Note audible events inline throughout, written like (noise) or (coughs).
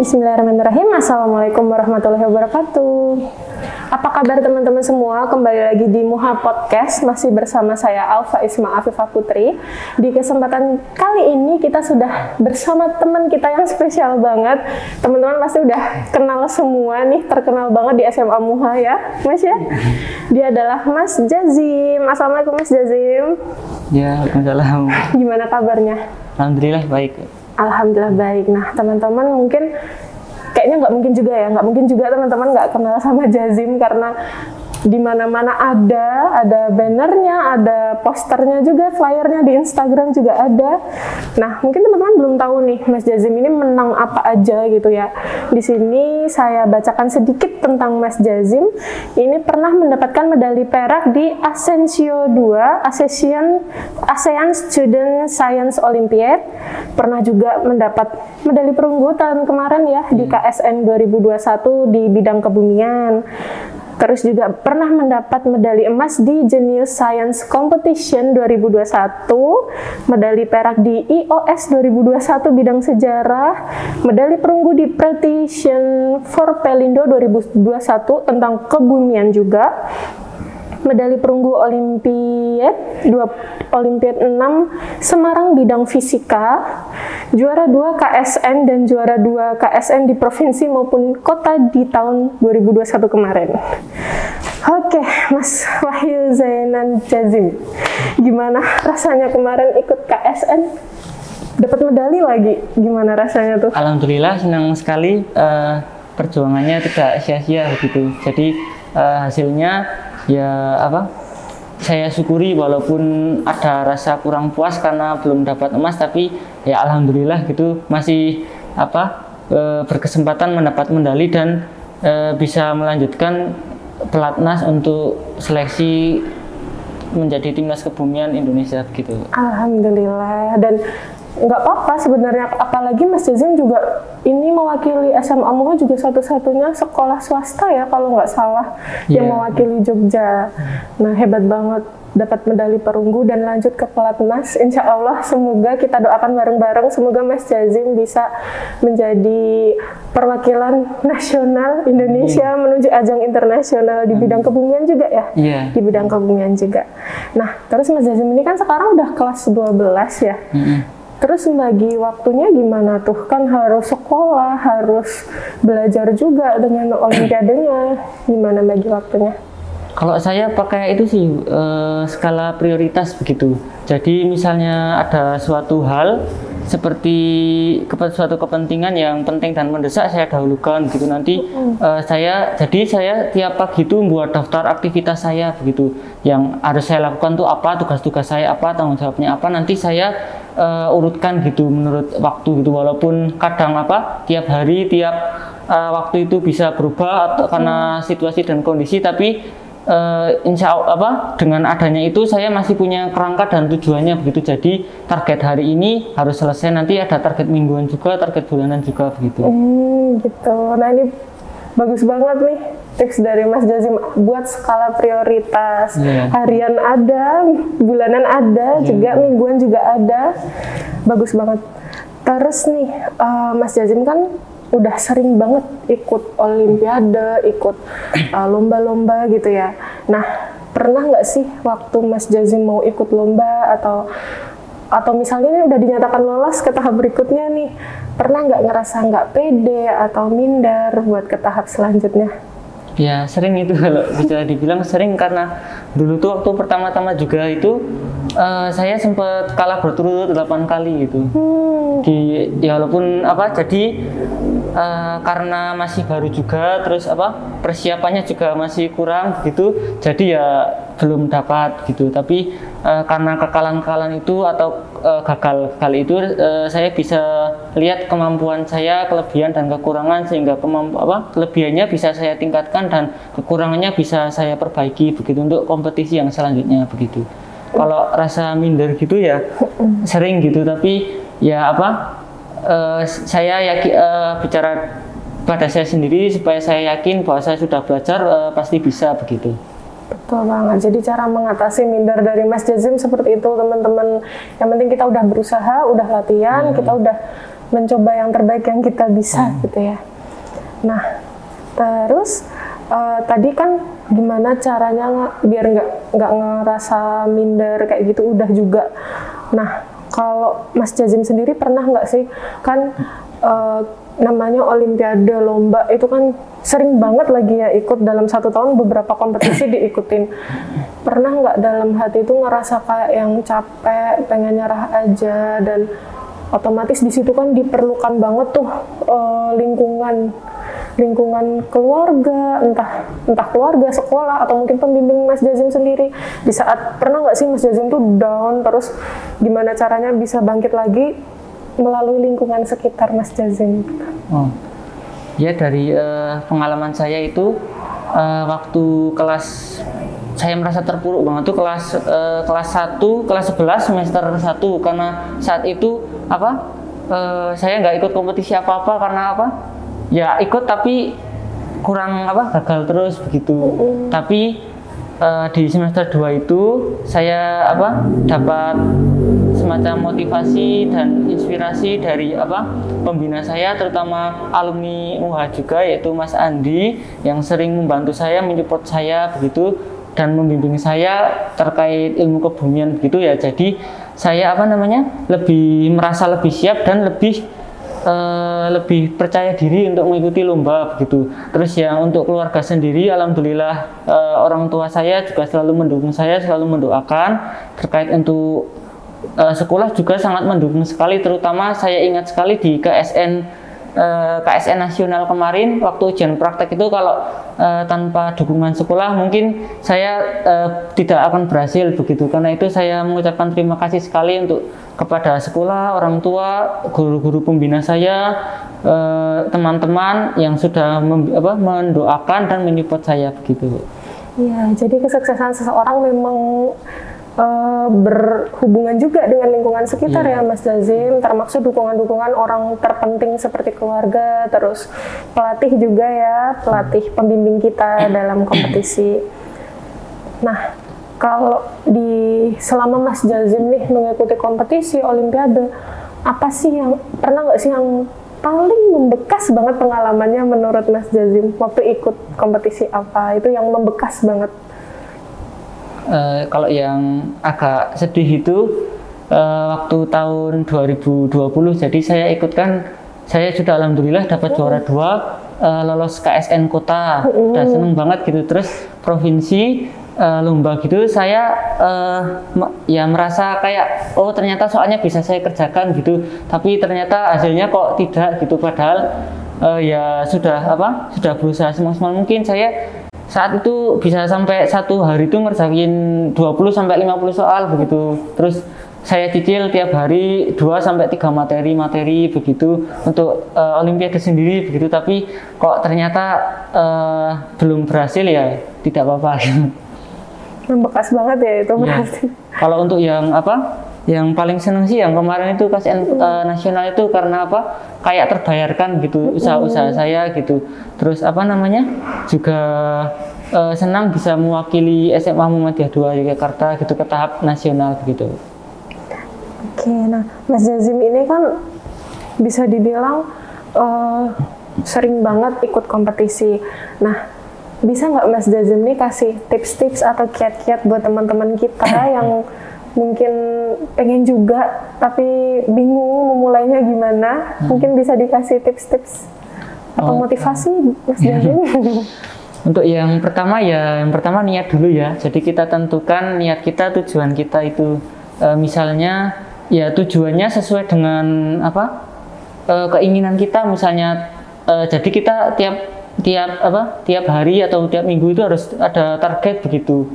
Bismillahirrahmanirrahim. Assalamualaikum warahmatullahi wabarakatuh. Apa kabar teman-teman semua? Kembali lagi di Muha Podcast masih bersama saya Alfa Isma Afifah Putri. Di kesempatan kali ini kita sudah bersama teman kita yang spesial banget. Teman-teman pasti udah kenal semua nih, terkenal banget di SMA Muha ya, Mas ya. Dia adalah Mas Jazim. Assalamualaikum Mas Jazim. Ya, Waalaikumsalam. Gimana kabarnya? Alhamdulillah baik. Alhamdulillah baik. Nah, teman-teman mungkin kayaknya nggak mungkin juga ya, nggak mungkin juga teman-teman nggak kenal sama Jazim karena di mana-mana ada, ada bannernya, ada posternya juga, flyernya di Instagram juga ada. Nah, mungkin teman-teman belum tahu nih, Mas Jazim ini menang apa aja gitu ya. Di sini saya bacakan sedikit tentang Mas Jazim. Ini pernah mendapatkan medali perak di Asensio 2, ASEAN, ASEAN Student Science Olympiad. Pernah juga mendapat medali perunggu tahun kemarin ya di KSN 2021 di bidang kebumian. Terus juga pernah mendapat medali emas di Genius Science Competition 2021, medali perak di IOS 2021 bidang sejarah, medali perunggu di Precision for Pelindo 2021 tentang kebumian juga, medali perunggu Olimpiad dua Olimpiad 6 Semarang bidang fisika, juara 2 KSN dan juara 2 KSN di provinsi maupun kota di tahun 2021 kemarin. Oke, Mas Wahyu Zainan Jazim, gimana rasanya kemarin ikut KSN? Dapat medali lagi, gimana rasanya tuh? Alhamdulillah senang sekali uh, perjuangannya tidak sia-sia begitu. Jadi uh, hasilnya ya apa saya syukuri walaupun ada rasa kurang puas karena belum dapat emas tapi ya alhamdulillah gitu masih apa e, berkesempatan mendapat medali dan e, bisa melanjutkan pelatnas untuk seleksi menjadi timnas kebumian Indonesia gitu. Alhamdulillah dan nggak apa-apa sebenarnya apalagi Mas Jazim juga ini mewakili SMA Muha juga satu-satunya sekolah swasta ya kalau nggak salah yeah. yang iya. mewakili Jogja. Nah hebat banget dapat medali perunggu dan lanjut ke pelatnas. Insya Allah semoga kita doakan bareng-bareng semoga Mas Jazim bisa menjadi perwakilan nasional Indonesia yeah. menuju ajang internasional di bidang kebumian juga ya. Yeah. Di bidang kebumian juga. Nah terus Mas Jazim ini kan sekarang udah kelas 12 ya. Mm -hmm Terus bagi waktunya gimana tuh? Kan harus sekolah, harus belajar juga dengan (clears throat) olimpiadenya. Gimana bagi waktunya? Kalau saya pakai itu sih uh, skala prioritas begitu. Jadi misalnya ada suatu hal seperti suatu kepentingan yang penting dan mendesak saya dahulukan gitu nanti uh, saya jadi saya tiap pagi itu membuat daftar aktivitas saya begitu yang harus saya lakukan tuh apa tugas-tugas saya apa tanggung jawabnya apa nanti saya uh, urutkan gitu menurut waktu gitu. Walaupun kadang apa tiap hari tiap uh, waktu itu bisa berubah atau karena situasi dan kondisi. Tapi uh, insya Allah apa dengan adanya itu saya masih punya kerangka dan tujuannya begitu. Jadi target hari ini harus selesai. Nanti ada target mingguan juga target bulanan juga begitu. Hmm, gitu. Nah ini bagus banget nih tips dari Mas Jazim buat skala prioritas yeah. harian ada bulanan ada yeah. juga mingguan juga ada bagus banget terus nih uh, Mas Jazim kan udah sering banget ikut olimpiade, ikut uh, lomba-lomba uh, gitu ya. Nah, pernah nggak sih waktu Mas Jazim mau ikut lomba atau atau misalnya ini udah dinyatakan lolos ke tahap berikutnya nih, pernah nggak ngerasa nggak pede atau minder buat ke tahap selanjutnya? Ya sering itu kalau bisa dibilang sering karena dulu tuh waktu pertama-tama juga itu uh, saya sempat kalah berturut-turut 8 kali gitu. Hmm. Di ya walaupun apa jadi uh, karena masih baru juga terus apa persiapannya juga masih kurang gitu jadi ya belum dapat gitu. Tapi uh, karena kekalahan-kekalahan itu atau uh, gagal kali itu uh, saya bisa lihat kemampuan saya kelebihan dan kekurangan sehingga kemampu apa kelebihannya bisa saya tingkatkan dan kekurangannya bisa saya perbaiki begitu untuk kompetisi yang selanjutnya begitu. Kalau rasa minder gitu ya sering gitu. Tapi ya apa uh, saya yakin uh, bicara pada saya sendiri supaya saya yakin bahwa saya sudah belajar uh, pasti bisa begitu. Betul banget. Jadi cara mengatasi minder dari Mas Jazim seperti itu teman-teman. Yang penting kita udah berusaha, udah latihan, hmm. kita udah mencoba yang terbaik yang kita bisa gitu ya. Nah, terus eh, tadi kan gimana caranya biar nggak nggak ngerasa minder kayak gitu udah juga. Nah, kalau Mas Jazim sendiri pernah nggak sih kan eh, namanya Olimpiade lomba itu kan sering banget lagi ya ikut dalam satu tahun beberapa kompetisi diikutin. Pernah nggak dalam hati itu ngerasa kayak yang capek, pengen nyerah aja dan otomatis di situ kan diperlukan banget tuh eh, lingkungan lingkungan keluarga entah entah keluarga sekolah atau mungkin pembimbing Mas Jazim sendiri di saat pernah nggak sih Mas Jazim tuh down terus gimana caranya bisa bangkit lagi melalui lingkungan sekitar Mas Jazim Oh. Ya dari eh, pengalaman saya itu eh, waktu kelas saya merasa terpuruk banget tuh kelas eh, kelas 1, kelas 11 semester 1 karena saat itu apa? eh, saya nggak ikut kompetisi apa-apa karena apa? Ya ikut tapi kurang apa? gagal terus begitu. Tapi eh, di semester 2 itu saya apa? dapat semacam motivasi dan inspirasi dari apa pembina saya terutama alumni UH juga yaitu Mas Andi yang sering membantu saya menyupport saya begitu dan membimbing saya terkait ilmu kebumian begitu ya jadi saya apa namanya lebih merasa lebih siap dan lebih eh, lebih percaya diri untuk mengikuti lomba begitu. Terus ya untuk keluarga sendiri, alhamdulillah eh, orang tua saya juga selalu mendukung saya, selalu mendoakan terkait untuk eh, sekolah juga sangat mendukung sekali. Terutama saya ingat sekali di KSN eh, KSN nasional kemarin waktu ujian praktek itu kalau eh, tanpa dukungan sekolah mungkin saya eh, tidak akan berhasil begitu karena itu saya mengucapkan terima kasih sekali untuk kepada sekolah orang tua guru-guru pembina saya teman-teman yang sudah apa, mendoakan dan menyupport saya begitu Iya, jadi kesuksesan seseorang memang eh, berhubungan juga dengan lingkungan sekitar Iya. ya Mas Jazim, termasuk dukungan-dukungan orang terpenting seperti keluarga, terus pelatih juga ya, pelatih pembimbing kita dalam kompetisi. Nah, kalau di selama Mas Jazim nih mengikuti kompetisi Olimpiade, apa sih yang pernah nggak sih yang paling membekas banget pengalamannya menurut Mas Jazim waktu ikut kompetisi apa? Itu yang membekas banget. Eh, kalau yang agak sedih itu eh, waktu tahun 2020 jadi saya ikutkan saya sudah alhamdulillah dapat juara dua eh, lolos KSN kota. Dan seneng banget gitu. Terus provinsi eh, lomba gitu saya me- ya merasa kayak oh ternyata soalnya bisa saya kerjakan gitu. Tapi ternyata hasilnya kok tidak gitu. Padahal eh, ya sudah apa sudah berusaha semaksimal mungkin. Saya saat itu bisa sampai satu hari itu ngerjain 20 sampai 50 soal begitu terus saya cicil tiap hari 2 sampai 3 materi materi begitu untuk eh, olimpiade sendiri begitu tapi kok ternyata eh, belum berhasil ya tidak apa-apa Membekas banget ya itu Iya. berarti. Kalau untuk yang apa? Yang paling seneng sih yang kemarin itu KSN eh, nasional itu karena apa? Kayak terbayarkan gitu usaha-usaha saya gitu. Terus apa namanya? Juga eh, senang bisa mewakili SMA Muhammadiyah 2 Yogyakarta gitu ke tahap nasional gitu. Oke, nah Mas Jazim ini kan bisa dibilang eh, sering banget ikut kompetisi. Nah, bisa nggak Mas Jazim nih kasih tips-tips atau kiat-kiat buat teman-teman kita (coughs) yang mungkin pengen juga tapi bingung memulainya gimana? Mungkin bisa dikasih tips-tips atau Oh, motivasi (laughs) Mas Jazim? Untuk yang pertama ya, yang pertama niat dulu ya. Jadi kita tentukan niat kita, tujuan kita itu Eh, misalnya ya tujuannya sesuai dengan apa eh, keinginan kita misalnya. eh, jadi kita tiap tiap apa tiap hari atau tiap minggu itu harus ada target begitu.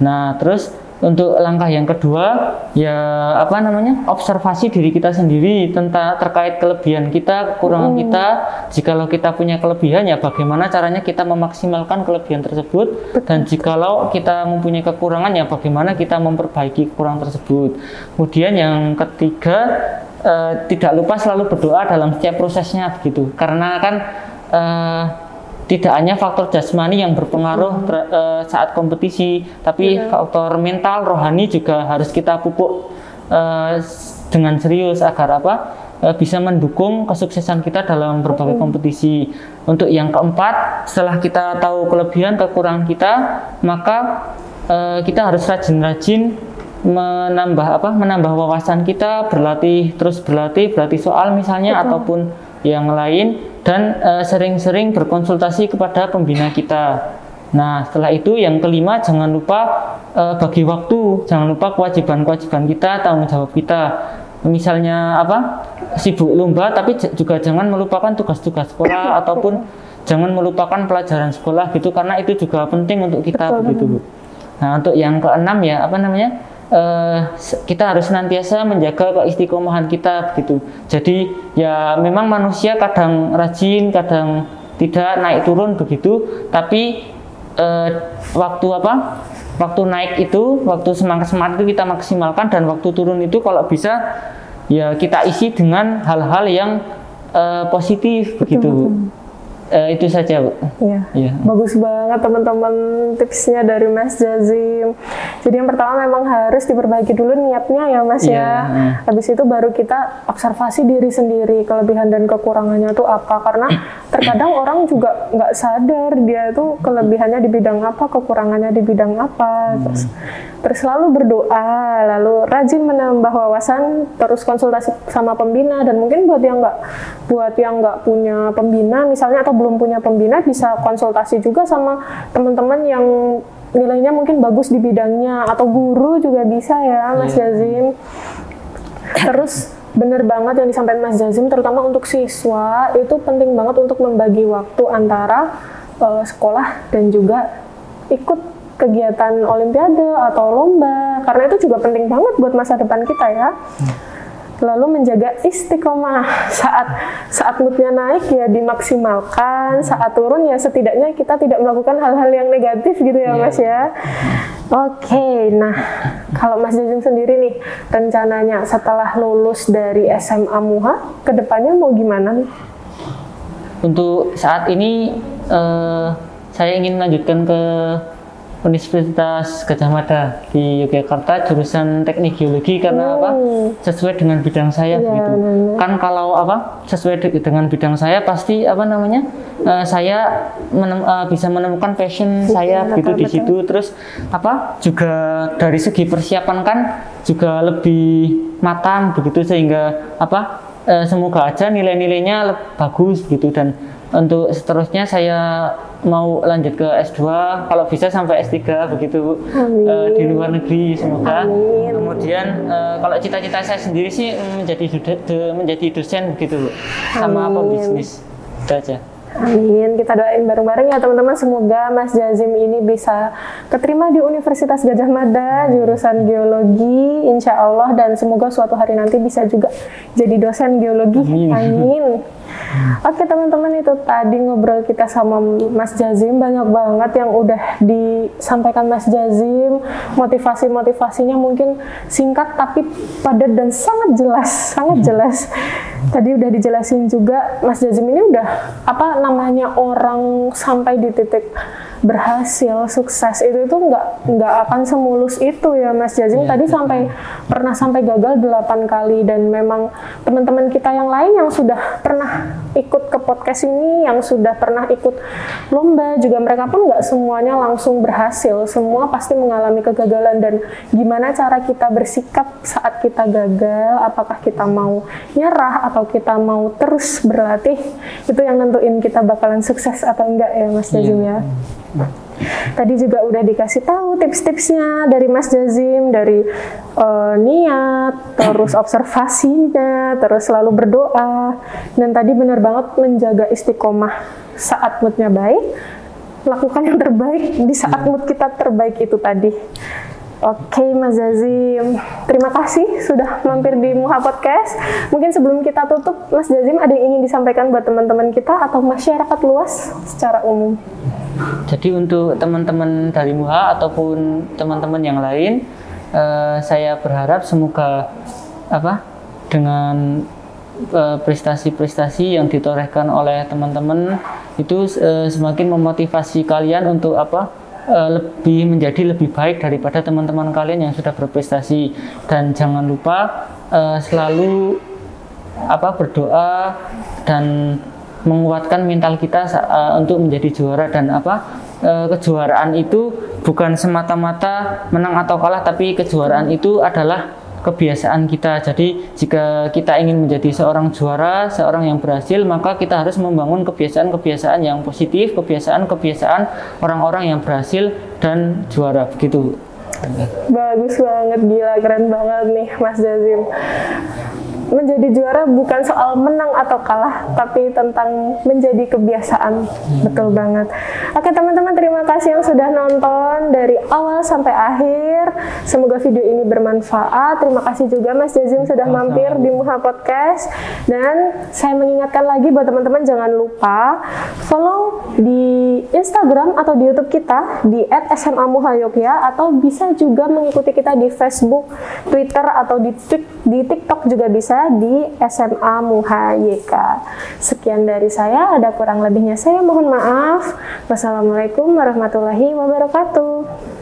Nah terus untuk langkah yang kedua ya apa namanya observasi diri kita sendiri tentang terkait kelebihan kita kekurangan kita. Jikalau kita punya kelebihan ya bagaimana caranya kita memaksimalkan kelebihan tersebut. Dan jikalau kita mempunyai kekurangan ya bagaimana kita memperbaiki kekurangan tersebut. Kemudian yang ketiga eh, tidak lupa selalu berdoa dalam setiap prosesnya begitu. Karena kan eh, tidak hanya faktor jasmani yang berpengaruh ter- eh, saat kompetisi, tapi faktor mental, rohani juga harus kita pupuk s- dengan serius agar apa? uh, bisa mendukung kesuksesan kita dalam berbagai kompetisi. Untuk yang keempat, setelah kita tahu kelebihan kekurangan kita, maka uh, kita harus rajin-rajin menambah apa? Menambah wawasan kita, berlatih terus berlatih, berlatih soal misalnya Betul. ataupun yang lain dan sering-sering uh, berkonsultasi kepada pembina kita. Nah, setelah itu yang kelima jangan lupa uh, bagi waktu, jangan lupa kewajiban-kewajiban kita, tanggung jawab kita misalnya apa sibuk lomba tapi juga jangan melupakan tugas-tugas sekolah (coughs) ataupun jangan melupakan pelajaran sekolah gitu karena itu juga penting untuk kita Betul. begitu Bu. Nah untuk yang keenam ya apa namanya uh, kita harus senantiasa menjaga keistiqomahan kita begitu. Jadi ya memang manusia kadang rajin kadang tidak naik turun begitu tapi uh, waktu apa waktu naik itu, waktu semangat semangat itu kita maksimalkan dan waktu turun itu kalau bisa ya kita isi dengan hal-hal yang uh, positif begitu. Uh, itu saja, Bu. Iya. Ya. Bagus banget teman-teman tipsnya dari Mas Jazim. Jadi yang pertama memang harus diperbaiki dulu niatnya ya, Mas ya. ya. Habis itu baru kita observasi diri sendiri kelebihan dan kekurangannya itu apa. Karena terkadang orang juga nggak sadar dia itu kelebihannya di bidang apa, kekurangannya di bidang apa. Hmm. Terus terus selalu berdoa, lalu rajin menambah wawasan, terus konsultasi sama pembina dan mungkin buat yang nggak buat yang nggak punya pembina misalnya atau belum punya pembina bisa konsultasi juga sama teman-teman yang nilainya mungkin bagus di bidangnya atau guru juga bisa ya Mas yeah. Jazim. Terus bener banget yang disampaikan Mas Jazim terutama untuk siswa itu penting banget untuk membagi waktu antara uh, sekolah dan juga ikut kegiatan olimpiade atau lomba karena itu juga penting banget buat masa depan kita ya. Hmm. Lalu menjaga istiqomah. Saat saat moodnya naik ya dimaksimalkan saat turun ya setidaknya kita tidak melakukan hal-hal yang negatif gitu ya yeah. mas ya. Oke okay, nah kalau mas Jajung sendiri nih rencananya setelah lulus dari SMA Muha ke depannya mau gimana nih? Untuk saat ini uh, saya ingin melanjutkan ke Universitas Gajah Mada di Yogyakarta jurusan Teknik Geologi karena hmm. apa sesuai dengan bidang saya ya, gitu. Benar. Kan kalau apa sesuai dengan bidang saya pasti apa namanya uh, saya menem, uh, bisa menemukan passion ya, saya betul, gitu betul. di situ terus apa juga dari segi persiapan kan juga lebih matang begitu sehingga apa uh, semoga aja nilai-nilainya bagus gitu dan untuk seterusnya saya mau lanjut ke S2 kalau bisa sampai S3 begitu uh, di luar negeri semoga Amin. kemudian uh, kalau cita-cita saya sendiri sih menjadi menjadi dosen begitu sama apa bisnis itu aja Amin. Kita doain bareng-bareng ya teman-teman. Semoga Mas Jazim ini bisa keterima di Universitas Gajah Mada jurusan geologi, insya Allah. Dan semoga suatu hari nanti bisa juga jadi dosen geologi. Amin. Amin. Oke teman-teman itu tadi ngobrol kita sama Mas Jazim. Banyak banget yang udah disampaikan Mas Jazim. Motivasi-motivasinya mungkin singkat tapi padat dan sangat jelas sangat jelas tadi udah dijelasin juga Mas Jazim ini udah apa namanya orang sampai di titik berhasil sukses itu itu nggak nggak akan semulus itu ya Mas Jazim. Ya, tadi sampai pernah sampai gagal delapan kali dan memang teman-teman kita yang lain yang sudah pernah ikut ke podcast ini yang sudah pernah ikut lomba juga mereka pun nggak semuanya langsung berhasil. Semua pasti mengalami kegagalan. Dan gimana cara kita bersikap saat kita gagal? Apakah kita mau nyerah atau kita mau terus berlatih? Itu yang nentuin kita bakalan sukses atau enggak ya Mas Jazim ya. Tadi juga udah dikasih tahu tips-tipsnya dari Mas Jazim, dari uh, niat, terus (clears throat) observasinya, terus selalu berdoa. Dan tadi benar banget menjaga istiqomah saat moodnya baik, lakukan yang terbaik di saat mood kita terbaik itu tadi. Oke Mas Jazim, terima kasih sudah mampir di Muha Podcast. Mungkin sebelum kita tutup, Mas Jazim ada yang ingin disampaikan buat teman-teman kita atau masyarakat luas secara umum? Jadi untuk teman-teman dari MUHA ataupun teman-teman yang lain, uh, saya berharap semoga apa dengan eh, prestasi-prestasi yang ditorehkan oleh teman-teman itu uh, semakin memotivasi kalian untuk apa uh, lebih menjadi lebih baik daripada teman-teman kalian yang sudah berprestasi. Dan jangan lupa uh, selalu apa berdoa dan menguatkan mental kita uh, untuk menjadi juara dan apa uh, kejuaraan itu bukan semata-mata menang atau kalah tapi kejuaraan itu adalah kebiasaan kita. Jadi jika kita ingin menjadi seorang juara, seorang yang berhasil, maka kita harus membangun kebiasaan-kebiasaan yang positif, kebiasaan-kebiasaan orang-orang yang berhasil dan juara begitu. Bagus banget, gila keren banget nih Mas Jazim menjadi juara bukan soal menang atau kalah, tapi tentang menjadi kebiasaan. Betul banget. Oke teman-teman, terima kasih yang sudah nonton dari awal sampai akhir. Semoga video ini bermanfaat. Terima kasih juga Mas Jazim sudah mampir di Muha Podcast. Dan saya mengingatkan lagi buat teman-teman jangan lupa follow di Instagram atau di YouTube kita di @sma atau bisa juga mengikuti kita di Facebook, Twitter atau di di TikTok juga bisa di SMA Muha YK. Sekian dari saya, ada kurang lebihnya saya mohon maaf. Wassalamualaikum warahmatullahi wabarakatuh.